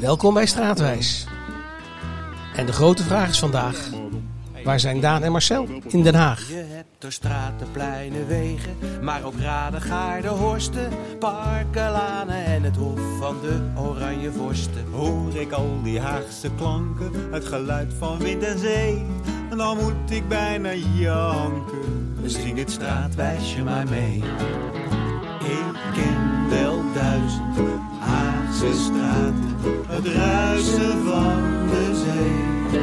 Welkom bij Straatwijs. En de grote vraag is vandaag: waar zijn Daan en Marcel in Den Haag? Je hebt door straten, pleinen, wegen, maar ook raden, gaarden, horsten, parken, lanen en het hof van de oranje vorsten. Hoor ik al die Haagse klanken, het geluid van wind en zee. En dan moet ik bijna janken. Zing het straatwijsje maar mee. Ik ken wel duizend Het ruisen van de zee.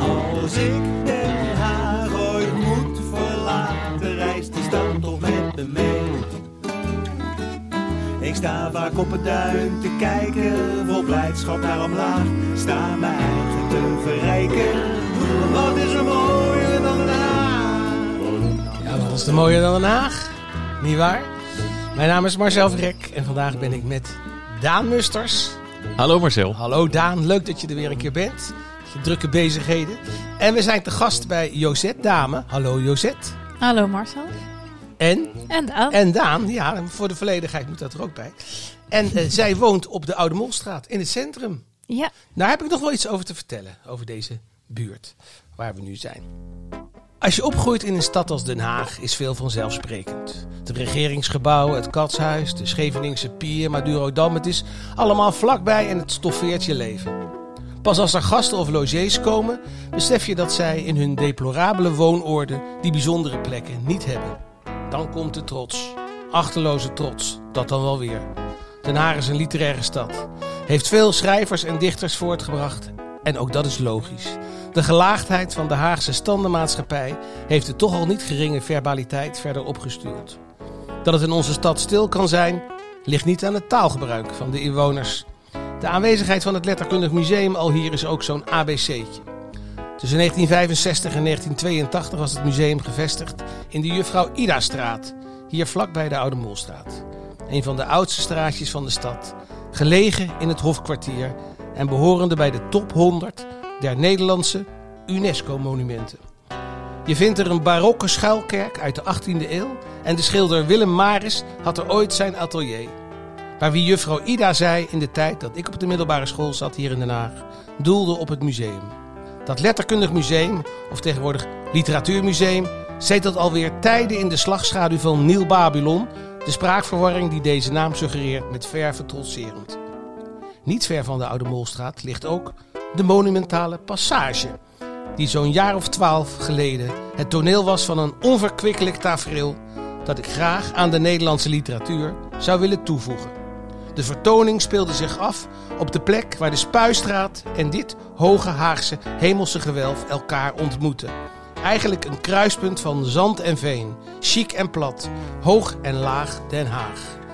Als ik Den Haag ooit moet verlaten, reist die stad toch met me mee. Ik sta vaak op het duin te kijken, vol blijdschap naar omlaag. Sta mijn eigen te verrijken, wat is er mooier dan Den Haag? Ja, wat is er mooier dan Den Haag? Niet waar? Mijn naam is Marcel Vrek en vandaag ben ik met Daan Musters. Hallo Marcel. Hallo Daan, leuk dat je er weer een keer bent. Je drukke bezigheden. En we zijn te gast bij Josette Dame. Hallo Josette. Hallo Marcel. En, En Daan. en Daan, ja, voor de volledigheid moet dat er ook bij. En eh, zij woont op de Oude Molstraat in het centrum. Ja, Daar heb ik nog wel iets over te vertellen, over deze buurt waar we nu zijn. Als je opgroeit in een stad als Den Haag is veel vanzelfsprekend. Het regeringsgebouw, het katshuis, de Scheveningse pier, Madurodam, het is allemaal vlakbij en het stoffeert je leven. Pas als er gasten of logés komen, besef je dat zij in hun deplorabele woonoorden die bijzondere plekken niet hebben. Dan komt de trots. Achterloze trots, dat dan wel weer. Den Haag is een literaire stad. Heeft veel schrijvers en dichters voortgebracht. En ook dat is logisch. De gelaagdheid van de Haagse standenmaatschappij heeft de toch al niet geringe verbaliteit verder opgestuurd. Dat het in onze stad stil kan zijn, ligt niet aan het taalgebruik van de inwoners. De aanwezigheid van het Letterkundig Museum al hier is ook zo'n ABC'tje. Tussen 1965 en 1982 was het museum gevestigd in de Juffrouw Ida-straat, hier vlakbij de Oude Molstraat. Een van de oudste straatjes van de stad, gelegen in het Hofkwartier en behorende bij de top 100 der Nederlandse UNESCO-monumenten. Je vindt er een barokke schuilkerk uit de 18e eeuw en de schilder Willem Maris had er ooit zijn atelier. Maar wie juffrouw Ida zei in de tijd dat ik op de middelbare school zat hier in Den Haag, doelde op het museum. Dat letterkundig museum, of tegenwoordig literatuurmuseum, zetelt alweer tijden in de slagschaduw van Nieuw Babylon, de spraakverwarring die deze naam suggereert met verve trotserend. Niet ver van de Oude Molstraat ligt ook de monumentale Passage, die zo'n jaar of twaalf geleden het toneel was van een onverkwikkelijk tafereel dat ik graag aan de Nederlandse literatuur zou willen toevoegen. De vertoning speelde zich af op de plek waar de Spuistraat en dit hoge Haagse hemelse gewelf elkaar ontmoeten. Eigenlijk een kruispunt van zand en veen, chic en plat, hoog en laag Den Haag.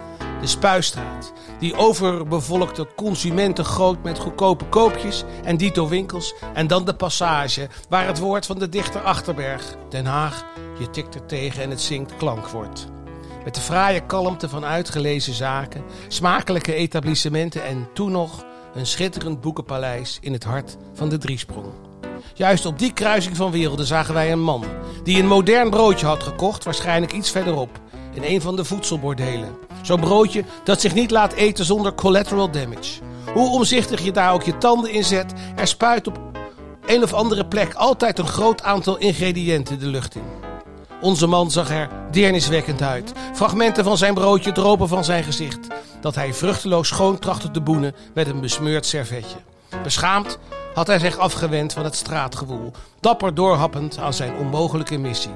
De Spuistraat, die overbevolkte consumenten groot met goedkope koopjes en dito winkels. En dan de passage, waar het woord van de dichter Achterberg, Den Haag, je tikt er tegen en het zingt klank wordt. Met de fraaie kalmte van uitgelezen zaken, smakelijke etablissementen en toen nog een schitterend boekenpaleis in het hart van de Driesprong. Juist op die kruising van werelden zagen wij een man die een modern broodje had gekocht, waarschijnlijk iets verderop, in een van de voedselbordelen. Zo'n broodje dat zich niet laat eten zonder collateral damage. Hoe omzichtig je daar ook je tanden in zet, er spuit op een of andere plek altijd een groot aantal ingrediënten de lucht in. Onze man zag er deerniswekkend uit. Fragmenten van zijn broodje dropen van zijn gezicht. Dat hij vruchteloos schoon trachtte te boenen met een besmeurd servetje. Beschaamd had hij zich afgewend van het straatgewoel. Dapper doorhappend aan zijn onmogelijke missie.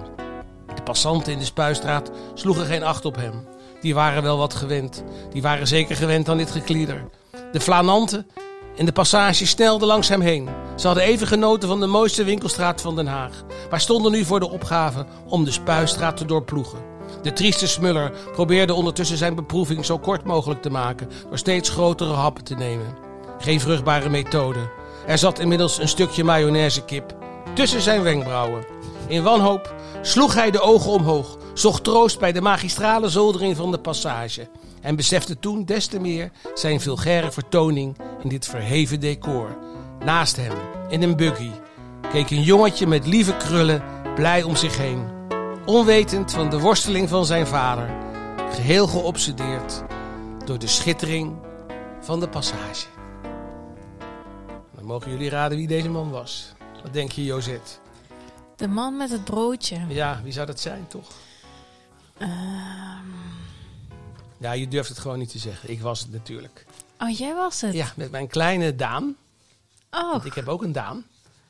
Passanten in de Spuistraat sloegen geen acht op hem. Die waren wel wat gewend. Die waren zeker gewend aan dit geklieder. De flananten in de passage snelden langs hem heen. Ze hadden even genoten van de mooiste winkelstraat van Den Haag, maar stonden nu voor de opgave om de Spuistraat te doorploegen. De trieste smuller probeerde ondertussen zijn beproeving zo kort mogelijk te maken door steeds grotere happen te nemen. Geen vruchtbare methode. Er zat inmiddels een stukje mayonnaise-kip tussen zijn wenkbrauwen. In wanhoop sloeg hij de ogen omhoog, zocht troost bij de magistrale zoldering van de passage en besefte toen des te meer zijn vulgaire vertoning in dit verheven decor. Naast hem, in een buggy, keek een jongetje met lieve krullen blij om zich heen. Onwetend van de worsteling van zijn vader, geheel geobsedeerd door de schittering van de Passage. Dan mogen jullie raden wie deze man was. Wat denk je, Jozet? De man met het broodje. Ja, wie zou dat zijn, toch? Ehm, Ja, je durft het gewoon niet te zeggen. Ik was het natuurlijk. oh, jij was het. Ja, met mijn kleine Daan. Oh, Want ik heb ook een Daan.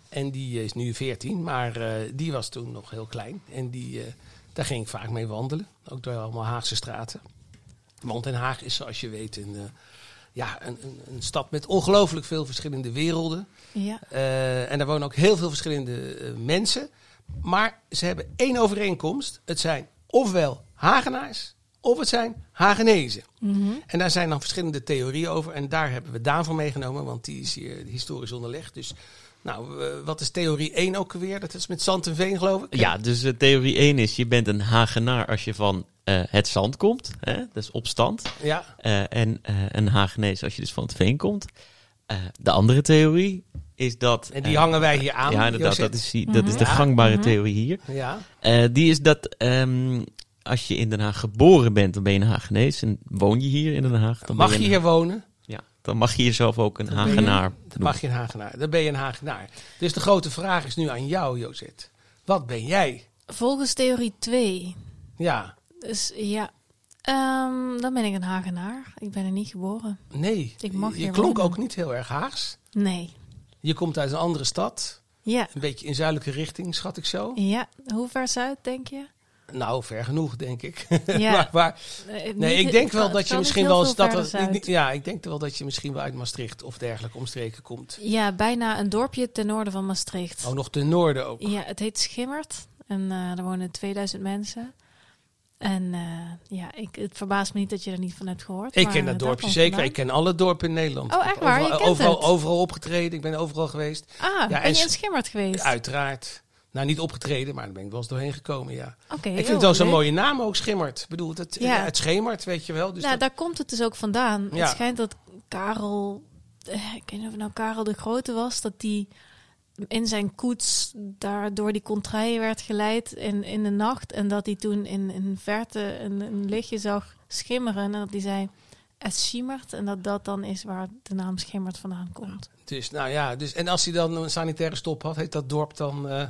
En die is nu 14, maar eh, die was toen nog heel klein. En die, eh, daar ging ik vaak mee wandelen. Ook door allemaal Haagse straten. Want Den Haag is, zoals je weet, een, eh, ja, een, een, een stad met ongelooflijk veel verschillende werelden. ja. Eh, en daar wonen ook heel veel verschillende eh, mensen. Maar ze hebben één overeenkomst. Het zijn ofwel Hagenaars, of het zijn Hagenezen. Mhm. En daar zijn dan verschillende theorieën over. En daar hebben we Daan van meegenomen, want die is hier historisch onderlegd. Dus, nou, eh, wat is theorie 1 ook alweer? Dat is met zand en veen, geloof ik. Ja, dus eh, theorie 1 is, je bent een Hagenaar als je van eh, het zand komt. Hè? Dat is opstand. Ja, Eh, en eh, een Hagenees als je dus van het veen komt. Eh, de andere theorie is dat... en die hangen wij hier aan. Ja, inderdaad, dat is, die- dat is Mhm. de Ja. gangbare Mhm. theorie hier. Ja, Eh, die is dat ehm, als je in Den Haag geboren bent, dan ben je een Hagenees. En woon je hier in Den Haag, dan mag ben je een- hier wonen? Dan mag je jezelf ook een Dan ben je- Hagenaar Dan mag je een Hagenaar. Dan ben je een Hagenaar. Dus de grote vraag is nu aan jou, Jozet. Wat ben jij? Volgens theorie 2. Ja, Dus ja, Ehm, dan ben ik een Hagenaar. Ik ben er niet geboren. nee. Ik mag je klonk ook niet heel erg Haags. Nee. Je komt uit een andere stad. Ja. Een beetje in zuidelijke richting, schat ik zo. Ja. Hoe ver zuid, denk je? Nou, ver genoeg, denk ik. Ja. maar, maar, nee, ik denk wel dat je misschien wel eens dat. Ja, ik denk wel dat je misschien wel uit Maastricht of dergelijke omstreken komt. Ja, bijna een dorpje ten noorden van Maastricht. Oh, nog ten noorden ook. Ja, het heet Schimmert. En eh er wonen 2000 mensen. En eh, ja, ik, het verbaast me niet dat je er niet van hebt gehoord. Ik maar, ken dat dorpje zeker. vandaan. Ik ken alle dorpen in Nederland. Oh, echt waar? Je Overal, kent overal, het? overal opgetreden. Ik ben overal geweest. Ah, Ja, ben en je in Schimmert geweest? Uiteraard. Nou, niet opgetreden, maar daar ben ik wel eens doorheen gekomen, ja. Oké, ik vind het wel zo'n mooie naam ook, Schimmert. Ik bedoel, het, Ja. het schemert, weet je wel. Dus nou, dat- daar komt het dus ook vandaan. Ja. Het schijnt dat Karel, eh, ik weet niet of het nou Karel de Grote was, dat die in zijn koets daar door die contraien werd geleid in, in de nacht. En dat hij toen in, in verte een, een lichtje zag schimmeren. En dat hij zei, het schimmert. En dat dat dan is waar de naam schimmert vandaan komt. Dus, nou ja, dus, en als hij dan een sanitaire stop had, heet dat dorp dan eh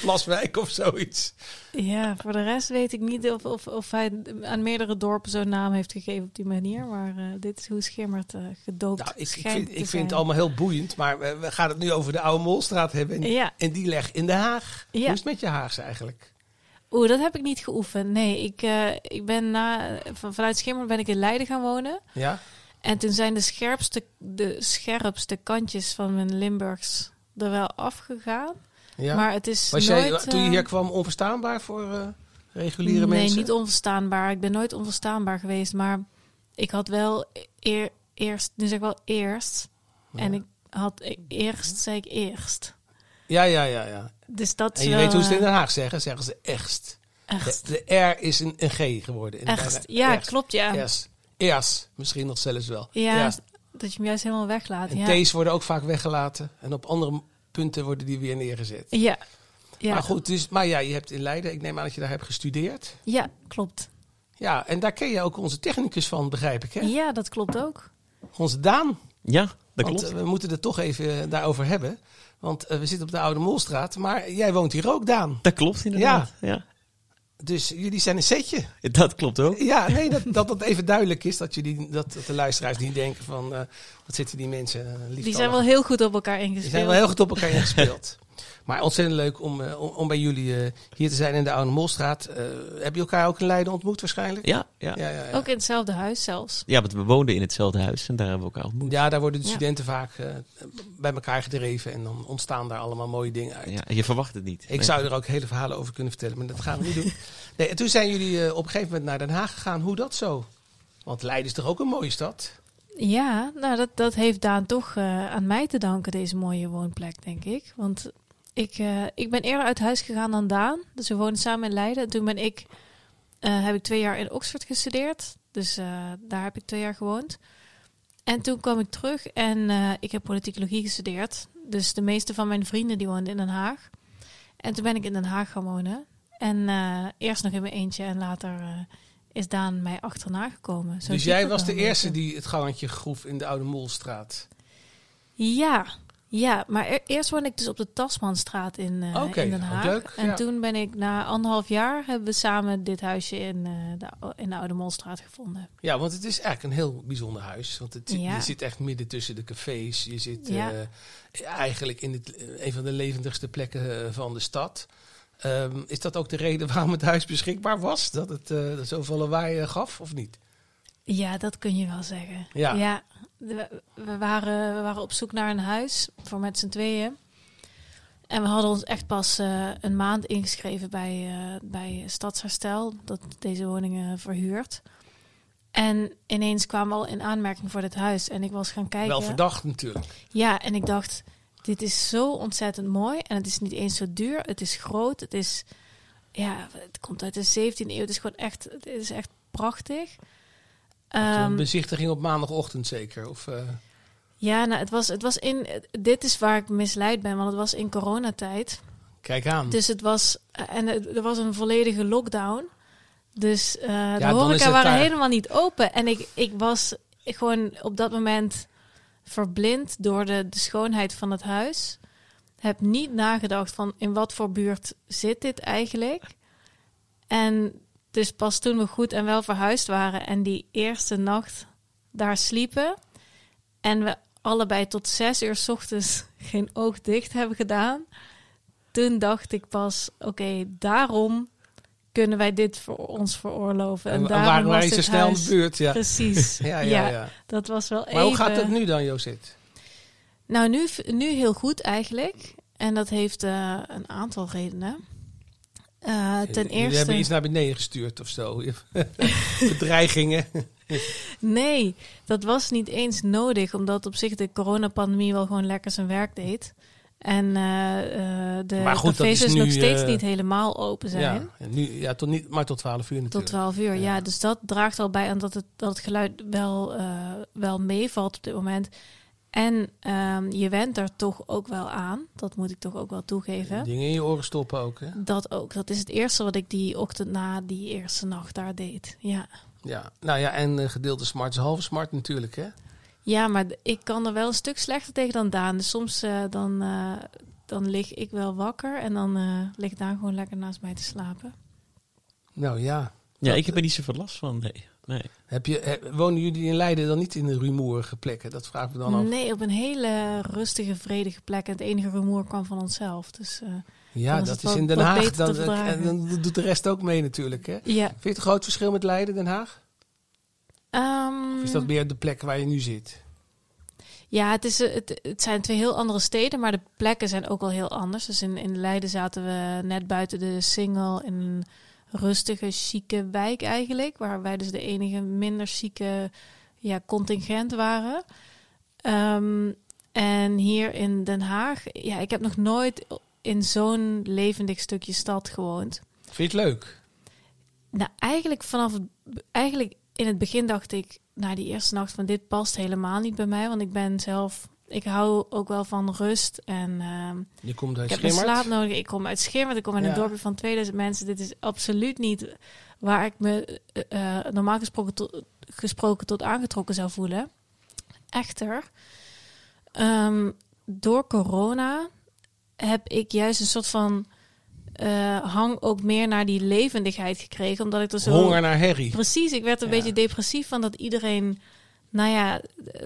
Plaswijk of zoiets. Ja, voor de rest weet ik niet of, of, of hij aan meerdere dorpen zo'n naam heeft gegeven op die manier. Maar eh, dit is hoe Schimmert eh, gedoopt Nou, ik, vind, ik vind het allemaal heel boeiend, maar we, we gaan het nu over de Oude Molstraat hebben. En, Ja. en die leg in Den Haag. Ja. Hoe is het met je Haagse eigenlijk? Oeh, dat heb ik niet geoefend. Nee, ik, eh, ik ben na, van, vanuit Schimmert ben ik in Leiden gaan wonen. Ja? En toen zijn de scherpste, de scherpste kantjes van mijn Limburgs er wel afgegaan. ja? Maar het is Was nooit... jij toen je eh, hier kwam onverstaanbaar voor eh, reguliere nee, mensen? niet onverstaanbaar. Ik ben nooit onverstaanbaar geweest. Maar ik had wel eer, eerst, nu zeg ik wel eerst. En ik had e- eerst, zei ik eerst. Ja, ja, ja, ja. Dus dat En je wel, weet hoe ze het in eh, Den Haag zeggen. Zeggen ze echt. Echt. De, de R is een, een G geworden. in Echt. Ja, klopt, ja. Yes. Eers. Misschien nog zelfs wel. Ja, Eerst. Dat je hem juist helemaal weglaat. En Ja. T's worden ook vaak weggelaten. En op andere punten worden die weer neergezet. Ja. Ja. Maar goed, dus, maar ja, je hebt in Leiden, ik neem aan dat je daar hebt gestudeerd. ja, klopt. Ja, en daar ken je ook onze technicus van, begrijp ik, hè? Ja, dat klopt ook. Onze Daan. Ja, dat Want klopt. eh, we moeten het toch even eh, daarover hebben. Want eh, we zitten op de Oude Molstraat, maar jij woont hier ook, Daan. Dat klopt inderdaad. Ja. Dus jullie zijn een setje. Dat klopt ook. Ja, nee, dat, dat dat even duidelijk is. Dat, jullie, dat, dat de luisteraars niet denken van, eh, wat zitten die mensen uh, lief Die zijn wel heel goed op elkaar ingespeeld. Die zijn wel heel goed op elkaar ingespeeld. maar ontzettend leuk om, eh, om, om bij jullie eh, hier te zijn in de Oude Molstraat. Eh, heb je elkaar ook in Leiden ontmoet waarschijnlijk? Ja, ja. ja, ja, ja. Ook in hetzelfde huis zelfs. Ja, want we woonden in hetzelfde huis en daar hebben we elkaar ontmoet. Ja, daar worden de Ja. studenten vaak bij elkaar gedreven en dan ontstaan daar allemaal mooie dingen uit. Ja, je verwacht het niet. Ik Nee. zou er ook hele verhalen over kunnen vertellen, maar dat gaan we niet doen. Nee, en toen zijn jullie op een gegeven moment naar Den Haag gegaan. Hoe dat zo? Want Leiden is toch ook een mooie stad? Ja, nou dat, dat heeft Daan toch eh, aan mij te danken, deze mooie woonplek, denk ik. Want ik, eh, ik ben eerder uit huis gegaan dan Daan. Dus we woonden samen in Leiden. En toen ben ik, eh, heb ik twee jaar in Oxford gestudeerd. Dus eh, daar heb ik twee jaar gewoond. En toen kwam ik terug en ik heb politicologie gestudeerd. Dus de meeste van mijn vrienden die woonden in Den Haag. En toen ben ik in Den Haag gaan wonen. En eerst nog in mijn eentje en later is Daan mij achterna gekomen. Zo dus jij was de eerste die het gangetje groef in de Oude Molstraat. Ja, ja, maar e- eerst woonde ik dus op de Tasmanstraat in, eh, in Den Haag. leuk, en ja. toen ben ik na anderhalf jaar hebben we samen dit huisje in, eh, de, in de Oude Molstraat gevonden. Ja, want het is eigenlijk een heel bijzonder huis. Want het, Ja. je zit echt midden tussen de cafés. Je zit Ja. eh, eigenlijk in het, een van de levendigste plekken van de stad. Ehm, is dat ook de reden waarom het huis beschikbaar was? Dat het eh, zoveel lawaai gaf, of niet? Ja, dat kun je wel zeggen. Ja. We, we waren, we waren op zoek naar een huis voor met z'n tweeën. En we hadden ons echt pas eh, een maand ingeschreven bij, eh, bij Stadsherstel, dat deze woningen verhuurt. En ineens kwamen we al in aanmerking voor dit huis. En ik was gaan kijken. Wel verdacht natuurlijk. Ja, en ik dacht, dit is zo ontzettend mooi. En het is niet eens zo duur. Het is groot. Het is, ja, het komt uit de 17e eeuw. Het is gewoon echt, het is echt prachtig. Een Ehm, bezichtiging op maandagochtend zeker. Of, eh, ja, nou, het was, het was in, dit is waar ik misleid ben, want het was in coronatijd. kijk aan. Dus het was, en het- er was een volledige lockdown. Dus eh de horeca waren daar. helemaal niet open. En ik, ik was gewoon op dat moment verblind door de, de schoonheid van het huis. Heb niet nagedacht van in wat voor buurt zit dit eigenlijk. En dus pas toen we goed en wel verhuisd waren en die eerste nacht daar sliepen. En we allebei tot zes uur 's ochtends geen oog dicht hebben gedaan. Toen dacht ik pas, oké, daarom kunnen wij dit voor ons veroorloven. En, en daarom waren wij zo snel in de buurt. Ja, Precies. ja, ja, ja, ja. dat was wel Maar even... hoe gaat het nu dan, Jozit? Nou, nu, nu heel goed eigenlijk. En dat heeft eh, een aantal redenen. Eh, ten Jullie eerste... hebben iets naar beneden gestuurd of zo. Bedreigingen. Nee, dat was niet eens nodig, omdat op zich de coronapandemie wel gewoon lekker zijn werk deed. En eh, eh, de Maar goed, dat cafés is dus nu, nog steeds niet helemaal open zijn. Ja, nu, ja tot niet, maar tot 12 uur Tot natuurlijk. 12 uur, ja. Ja. Dus dat draagt al bij aan dat het, dat het geluid wel, wel meevalt op dit moment. En ehm, je went er toch ook wel aan. Dat moet ik toch ook wel toegeven. Dingen in je oren stoppen ook, hè? Dat ook. Dat is het eerste wat ik die ochtend na die eerste nacht daar deed. Ja, Ja, nou ja, en eh, gedeelte smart is halve smart natuurlijk, hè? ja maar ik kan er wel een stuk slechter tegen dan Daan. Dus soms eh, dan, eh, dan lig ik wel wakker en dan eh ligt Daan gewoon lekker naast mij te slapen. Nou ja. Ja, ik heb er niet zoveel last van, nee. Nee. Heb je, he- wonen jullie in Leiden dan niet in de rumoerige plekken? Dat vragen we dan af. Nee, op een hele rustige, vredige plek. En het enige rumoer kwam van onszelf. Dus eh, Ja, Dan is dat is in Den Haag. Dan, verdragen. en dan doet de rest ook mee natuurlijk, hè? ja. Vind je het een groot verschil met Leiden, Den Haag? Ehm, Of is dat meer de plek waar je nu zit? Ja, het, is, eh, het, het zijn twee heel andere steden, maar de plekken zijn ook wel heel anders. Dus in, in Leiden zaten we net buiten de Singel in een rustige, chique wijk eigenlijk. Waar wij dus de enige minder chique ja, contingent waren. Ehm, en hier in Den Haag, ja, ik heb nog nooit in zo'n levendig stukje stad gewoond. Vind je het leuk? Nou, eigenlijk vanaf het, eigenlijk in het begin dacht ik, na die eerste nacht van dit past helemaal niet bij mij, want ik ben zelf, ik hou ook wel van rust en ehm, Je komt uit ik heb mijn slaap nodig. Ik kom uit Schimmert, ik kom in een dorpje van 2000 mensen. Dit is absoluut niet waar ik me eh, eh, normaal gesproken tot, gesproken tot aangetrokken zou voelen. Echter, ehm, door corona heb ik juist een soort van eh, hang ook meer naar die levendigheid gekregen, omdat ik er zo Honger naar herrie. Precies, ik werd een Ja. beetje depressief van dat iedereen, nou ja,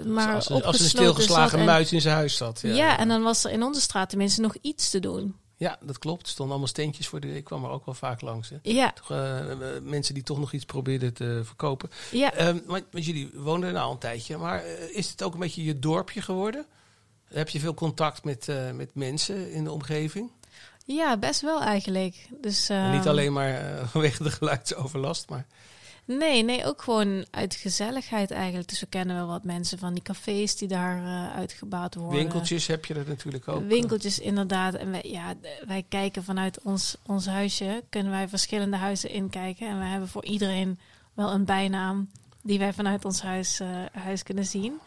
maar als, een- als een stilgeslagen en- muis in zijn huis zat. Ja. en dan was er in onze straat tenminste nog iets te doen. Ja, dat klopt. Er stonden allemaal steentjes voor de... Ik kwam er ook wel vaak langs. Hè. Ja, Toch, eh, eh, mensen die toch nog iets probeerden te verkopen. ja. Ehm, want, jullie woonden er nou al een tijdje. Maar eh, is het ook een beetje je dorpje geworden? Heb je veel contact met, met mensen in de omgeving? ja, best wel eigenlijk. Dus, niet ehm, alleen maar vanwege de geluidsoverlast, maar... Nee, nee, ook gewoon uit gezelligheid eigenlijk. Dus we kennen wel wat mensen van die cafés die daar eh, uitgebouwd worden. Winkeltjes heb je er natuurlijk ook. Winkeltjes, inderdaad. En wij, ja, wij kijken vanuit ons, ons huisje, kunnen wij verschillende huizen inkijken. En wij hebben voor iedereen wel een bijnaam die wij vanuit ons huis, eh, huis kunnen zien.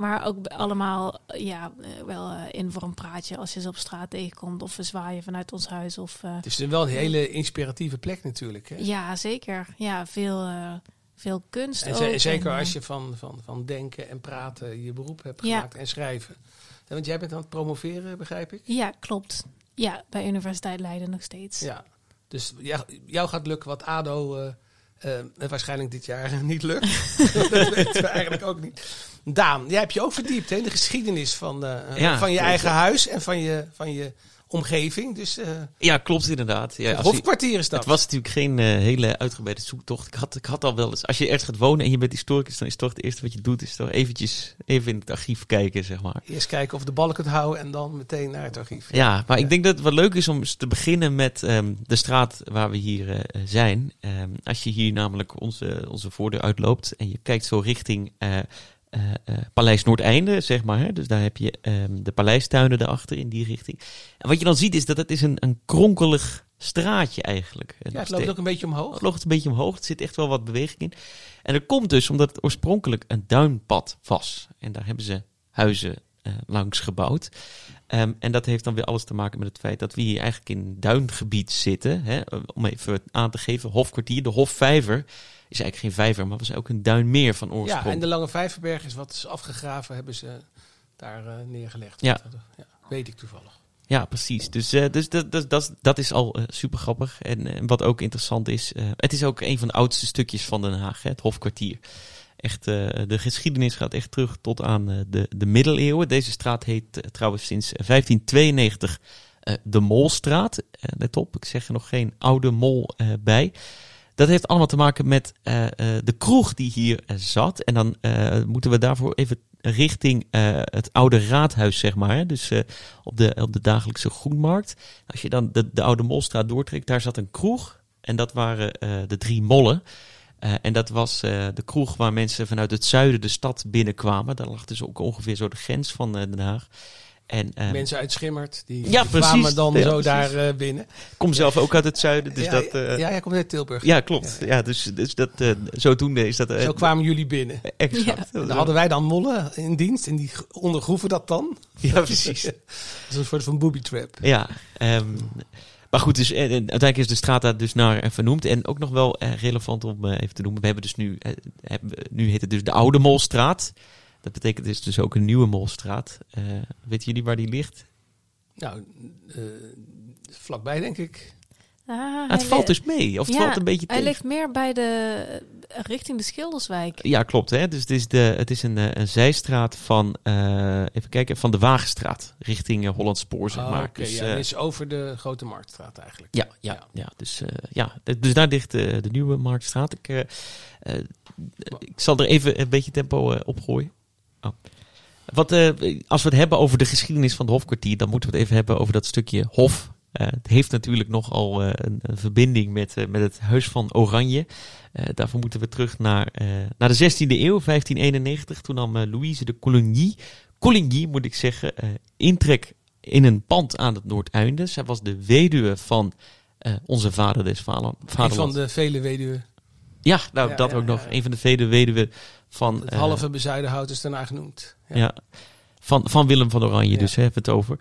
Maar ook allemaal ja, eh, wel eh, in voor een praatje als je ze op straat tegenkomt. Of we zwaaien vanuit ons huis. Of, eh, Het is wel een hele inspiratieve plek natuurlijk. Hè? ja, zeker. Ja, veel, eh, veel kunst En ook. ze- zeker en, eh, als je van, van, van denken en praten je beroep hebt Ja. gemaakt en schrijven. Ja, want jij bent aan het promoveren, begrijp ik? Ja, klopt. Ja, bij Universiteit Leiden nog steeds. Ja. Dus jou, jou gaat lukken wat ADO eh, eh, waarschijnlijk dit jaar niet lukt. dat weten we eigenlijk ook niet. Daan, jij hebt je ook verdiept hè, in de geschiedenis van, eh, Ja, van je eigen huis en van je, van je omgeving. Dus eh Ja, klopt inderdaad. Ja, het is dat. het was natuurlijk geen eh, hele uitgebreide zoektocht. Ik had, ik had al wel eens, als je ergens gaat wonen en je bent historicus, dan is toch het eerste wat je doet, is toch eventjes even in het archief kijken, zeg maar. Eerst kijken of de balk het houden en dan meteen naar het archief. Ja, maar ik denk dat het wel leuk is om te beginnen met ehm, de straat waar we hier eh, zijn. Ehm, als je hier namelijk onze, onze voordeur uitloopt en je kijkt zo richting eh, eh, Paleis Noordeinde, zeg maar. Hè? Dus daar heb je ehm, de paleistuinen daarachter in die richting. En wat je dan ziet is dat het is een, een kronkelig straatje eigenlijk. Ja, het loopt ook een beetje omhoog. Het loopt een beetje omhoog. Er zit echt wel wat beweging in. En dat komt dus omdat het oorspronkelijk een duinpad was. En daar hebben ze huizen eh, langs gebouwd. Ehm, en dat heeft dan weer alles te maken met het feit dat we hier eigenlijk in een duingebied zitten. Hè? Om even aan te geven, Hofkwartier, de Hofvijver is eigenlijk geen vijver, maar was ook een duinmeer van oorsprong. Ja, en de Lange Vijverberg is wat is afgegraven, hebben ze daar eh, neergelegd. Ja. ja. Weet ik toevallig. Ja, precies. Dus, eh, dus dat, dat, dat, dat is al eh, super grappig. En eh, wat ook interessant is, eh, het is ook een van de oudste stukjes van Den Haag, hè, het Hofkwartier. Echt, eh, de geschiedenis gaat echt terug tot aan eh, de, de middeleeuwen. Deze straat heet eh, trouwens sinds 1592 eh, de Molstraat. Eh, let op, ik zeg er nog geen oude mol eh, bij. Dat heeft allemaal te maken met eh, eh, de kroeg die hier eh, zat. En dan moeten we daarvoor even richting het oude raadhuis, zeg maar. Hè? Dus op, de, op de dagelijkse groenmarkt. Als je dan de, de oude Molstraat doortrekt, daar zat een kroeg. En dat waren de drie mollen. En dat was de kroeg waar mensen vanuit het zuiden de stad binnenkwamen. Daar lag dus ook ongeveer zo de grens van Den Haag. En eh, Mensen uit Schimmert, die, Ja, die kwamen dan Ja, zo precies. daar eh, binnen. kom zelf ook uit het zuiden, dus ja, dat... eh, ja, jij komt uit Tilburg. ja, klopt. Ja, dus, dus dat, eh, zodoende is dat... eh, Zo kwamen jullie binnen. Exact. Dan hadden wij dan mollen in dienst en die ondergroeven dat dan. Ja, precies. Dat is een soort van booby trap. Ja, ehm, maar goed, dus, eh, eh, uiteindelijk is de straat daar dus naar eh, vernoemd. En ook nog wel eh, relevant om eh, even te noemen. We hebben dus nu, eh, hebben, nu heet het dus de Oude Molstraat. Dat betekent dus, dus ook een nieuwe Molstraat. Eh weten jullie waar die ligt? Nou, eh, vlakbij denk ik. Ah, Ah, hij het valt dus mee, of het Ja, valt een beetje Hij tegen. ligt meer bij de richting de Schilderswijk. Ja, klopt. Hè? Dus het is, de, het is een, eh, een zijstraat van, eh, even kijken, van de Wagenstraat richting uh, Holland Spoor, zeg Ah, maar. oké, dus, ja, eh, dus over de Grote Marktstraat eigenlijk. Ja, ja, ja. Dus, eh, ja, dus daar ligt eh, de nieuwe Marktstraat. Ik, eh, eh, ik zal er even een beetje tempo eh, op gooien. Oh. Wat, eh, als we het hebben over de geschiedenis van het Hofkwartier, dan moeten we het even hebben over dat stukje Hof. Eh, het heeft natuurlijk nogal eh, een, een verbinding met, eh, met het Huis van Oranje. Eh, daarvoor moeten we terug naar, eh, naar de 16e eeuw, 1591. Toen nam eh, Louise de Coligny, Coligny moet ik zeggen, eh, intrek in een pand aan het Noordeinde. Zij was de weduwe van eh, onze vader des vader, Een van vaderlands. de vele weduwen. Ja, nou Ja, dat ja, ook ja, nog. ja. Een van de vele weduwen van... Het eh, halve bezuidenhout is daarna genoemd. Ja. ja. van, van Willem van Oranje, dus hebben we het over.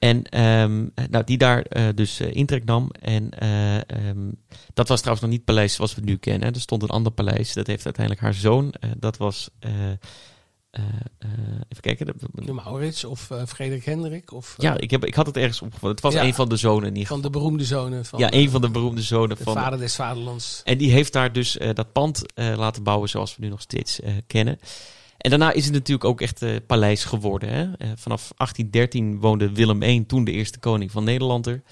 En ehm, nou, die daar eh, dus eh, intrek nam. En eh, ehm, dat was trouwens nog niet het paleis zoals we het nu kennen. hè. Er stond een ander paleis. Dat heeft uiteindelijk haar zoon. dat was... eh, eh, even kijken. De Maurits of eh, Frederik Hendrik. Of Ja, ik, heb, ik had het ergens opgevallen. Het was Ja. een van de zonen ieder van de beroemde zonen van Ja, een van de beroemde zonen de van... vader des vaderlands. En die heeft daar dus dat pand laten bouwen zoals we nu nog steeds kennen. En daarna is het natuurlijk ook echt paleis geworden. Hè? Vanaf 1813 woonde Willem I, toen de eerste koning van Nederland er.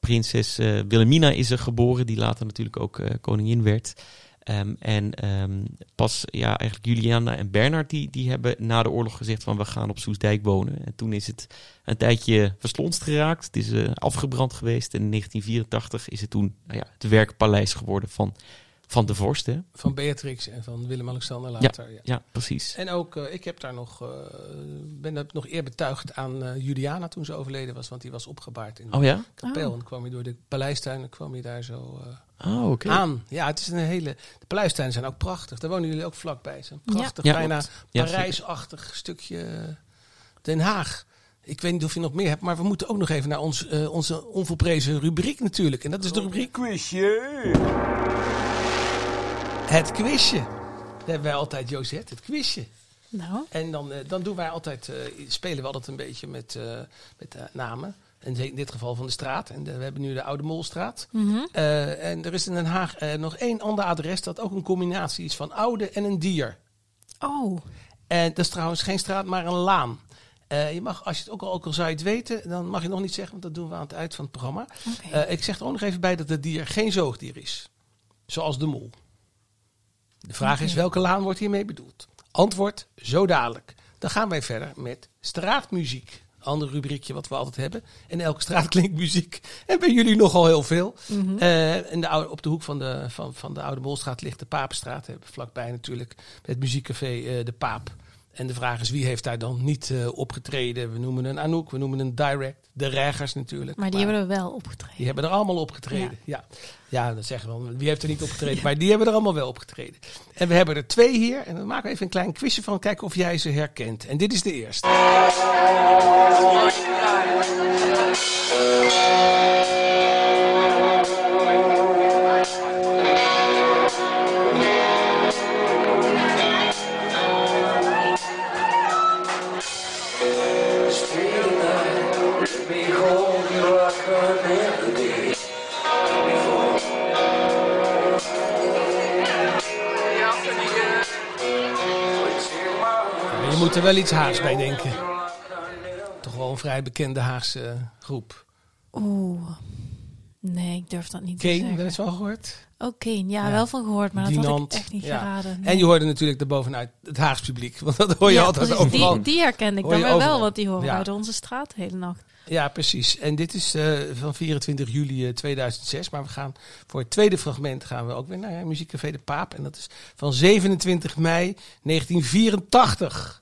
Prinses Wilhelmina is er geboren, die later natuurlijk ook koningin werd. Ehm, en ehm, pas ja, eigenlijk Juliana en Bernard die, die hebben na de oorlog gezegd van we gaan op Soesdijk wonen. En toen is het een tijdje verslonst geraakt. Het is eh, afgebrand geweest. En in 1984 is het toen nou ja, het werkpaleis geworden van, van de vorst. Hè? Van Beatrix en van Willem-Alexander later. Ja. Ja, precies. En ook, eh, ik heb daar nog, eh, ben dat nog eer betuigd aan Juliana toen ze overleden was. Want die was opgebaard in de Oh ja? kapel. Oh. En kwam je door de paleistuin en kwam je daar zo... Oh, oké. aan. Ja, het is een hele... De pluistuinen zijn ook prachtig. Daar wonen jullie ook vlakbij. Ja. prachtig, Ja, bijna. Ja, Parijsachtig stukje eh, Den Haag. Ik weet niet of je nog meer hebt, maar we moeten ook nog even naar ons, eh, onze onvolprezen rubriek natuurlijk. En dat is de rubriek Quizje! Het Quizje. Dat hebben wij altijd, Josette, het quizje. Nou, En dan, eh, dan doen wij altijd, eh, spelen we altijd een beetje met, eh, met namen. En in dit geval van de straat. En de- we hebben nu de Oude Molstraat. mhm. Eh, en er is in Den Haag eh, nog één ander adres dat ook een combinatie is van oude en een dier. oh, En dat is trouwens geen straat, maar een laan. Eh, je mag, als je het ook al, ook al zou je het weten, dan mag je nog niet zeggen, want dat doen we aan het eind van het programma. Eh, ik zeg er ook nog even bij dat het dier geen zoogdier is. Zoals de mol. De vraag is, welke laan wordt hiermee bedoeld? Antwoord, zo dadelijk. Dan gaan wij verder met straatmuziek. Ander rubriekje wat we altijd hebben. In elke straat klinkt muziek. En bij jullie nogal heel veel. Mhm. Eh, en de oude, op de hoek van de, van, van de Oude Molstraat ligt de. Hebben we vlakbij natuurlijk het muziekcafé eh, De Paap. En de vraag is, wie heeft daar dan niet eh, opgetreden? We noemen een Anouk, we noemen een Direct. De Reggers natuurlijk. maar die hebben er wel opgetreden. Die hebben er allemaal opgetreden. Ja. Ja. dat zeggen we wel. Wie heeft er niet opgetreden? Maar die hebben er allemaal wel opgetreden. En we hebben er twee hier. En dan maken we even een klein quizje van. Kijken of jij ze herkent. En dit is de eerste. Wel iets Haags bij denken. Toch wel een vrij bekende Haagse groep. Oeh. Nee, ik durf dat niet te zeggen. wel eens wel gehoord? Oh, Kane. Ja, Ja. wel van gehoord, maar dat had ik echt niet Ja. geraden. En je hoorde natuurlijk daarbovenuit het Haags publiek. Want dat hoor je Ja, altijd precies. overal. Die, die herkende ik Hoor dan weer wel, want die horen uit onze straat de hele nacht. Ja, precies. En dit is eh, van 24 juli eh, 2006. Maar we gaan voor het tweede fragment gaan we ook weer naar Muziekcafé De Paap. En dat is van 27 mei 1984.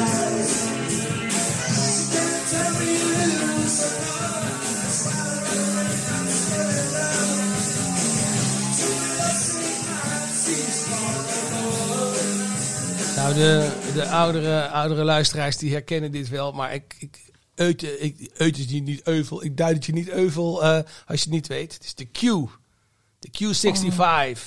de, de oudere, oudere luisteraars die herkennen dit wel. Maar ik, ik, eut, ik eut het je niet euvel. Ik duid het je niet euvel eh, als je het niet weet. Het is de Q. De Q65.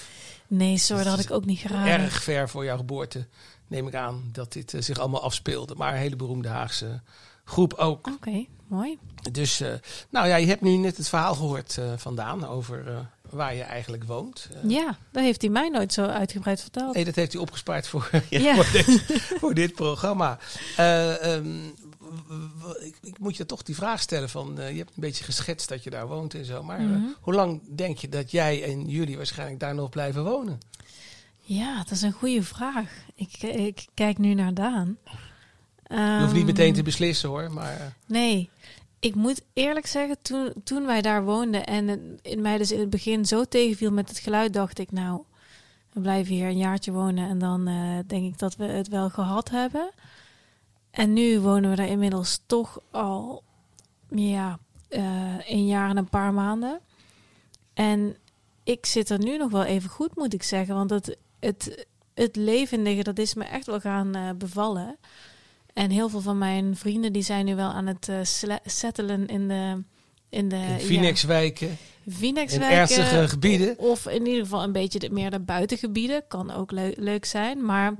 Nee, sorry, dat had ik ook niet geraden. Erg ver voor jouw geboorte neem ik aan dat dit eh, zich allemaal afspeelde. Maar een hele beroemde Haagse groep ook. Oké, mooi. Dus, eh, nou ja, je hebt nu net het verhaal gehoord eh, vandaan over waar je eigenlijk woont. Eh, Ja, dat heeft hij mij nooit zo uitgebreid verteld. Nee, dat heeft hij opgespaard voor, Ja. voor, dit, voor dit programma. Eh, ehm, ik, ik moet je toch die vraag stellen van, eh, je hebt een beetje geschetst dat je daar woont en zo. Maar Mhm. hoe lang denk je dat jij en jullie waarschijnlijk daar nog blijven wonen? Ja, dat is een goede vraag. Ik, ik kijk nu naar Daan. Je hoeft niet meteen te beslissen hoor, maar... Nee, ik moet eerlijk zeggen, toen, toen wij daar woonden en het in mij dus in het begin zo tegenviel met het geluid, dacht ik, nou, we blijven hier een jaartje wonen en dan eh, denk ik dat we het wel gehad hebben. En nu wonen we daar inmiddels toch al, ja, eh, een jaar en een paar maanden. En ik zit er nu nog wel even goed, moet ik zeggen, want het, het, het levendige, dat is me echt wel gaan eh, bevallen. En heel veel van mijn vrienden die zijn nu wel aan het eh, settelen in de in de in Phoenixwijken, ja, Phoenix in ernstige gebieden. Of in ieder geval een beetje de, meer de buitengebieden. Kan ook leu- leuk zijn. Maar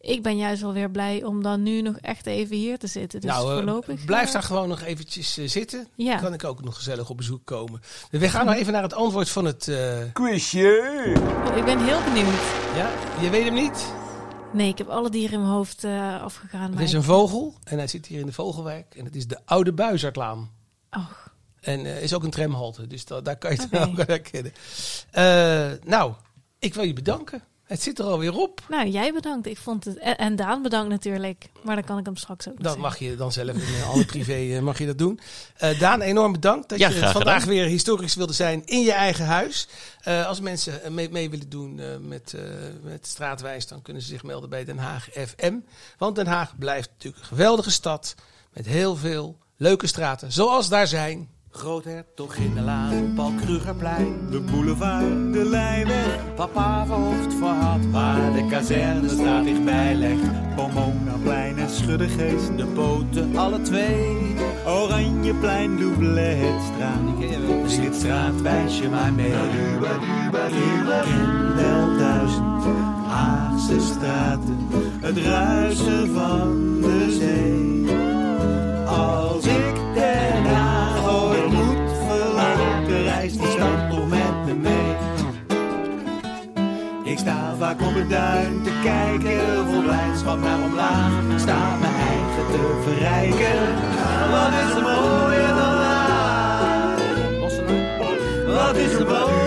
ik ben juist wel weer blij om dan nu nog echt even hier te zitten. Dus nou, eh, voorlopig. blijf eh, daar gewoon nog eventjes zitten. Ja. Dan kan ik ook nog gezellig op bezoek komen. We gaan nou even naar het antwoord van het... eh, Quizje! Oh, ik ben heel benieuwd. ja, je weet hem niet? Nee, ik heb alle dieren in mijn hoofd eh, afgegaan. Maar is ik- een vogel en hij zit hier in de Vogelwijk. En het is de Oude Buizerdlaan. Och, En eh, is ook een tramhalte, dus da- daar kan je het Oké. ook herkennen. Eh, nou, ik wil je bedanken. Het zit er alweer op. Nou, jij bedankt. Ik vond het... En Daan bedankt natuurlijk. Maar dan kan ik hem straks ook Dat mag je dan zelf in eh, alle privé eh, mag je dat doen. Eh, Daan, enorm bedankt dat Ja, je vandaag gedaan. weer historisch wilde zijn in je eigen huis. Eh, als mensen mee, mee willen doen eh, met, eh, met Straatwijs, dan kunnen ze zich melden bij Den Haag FM. Want Den Haag blijft natuurlijk een geweldige stad met heel veel leuke straten, zoals daar zijn. Groothertog in de Laan, Paul Krugerplein. De boulevard, de Lijnweg, Papa verhoofd voor had, waar de kazernestraat dichtbij legt. Pomonaplein en Schuddegeest. De poten, alle twee. Oranjeplein, Doubletstraat. Zing het straat, wijs je maar mee. Ken wel duizend Haagse straten, het ruisen van de zee. Als ik verlaten, reist die stad toch met me mee. Ik sta vaak op het duin te kijken, vol blijdschap naar omlaag. Sta mijn eigen te verrijken, wat is er mooier dan Haag? Wat is er mooier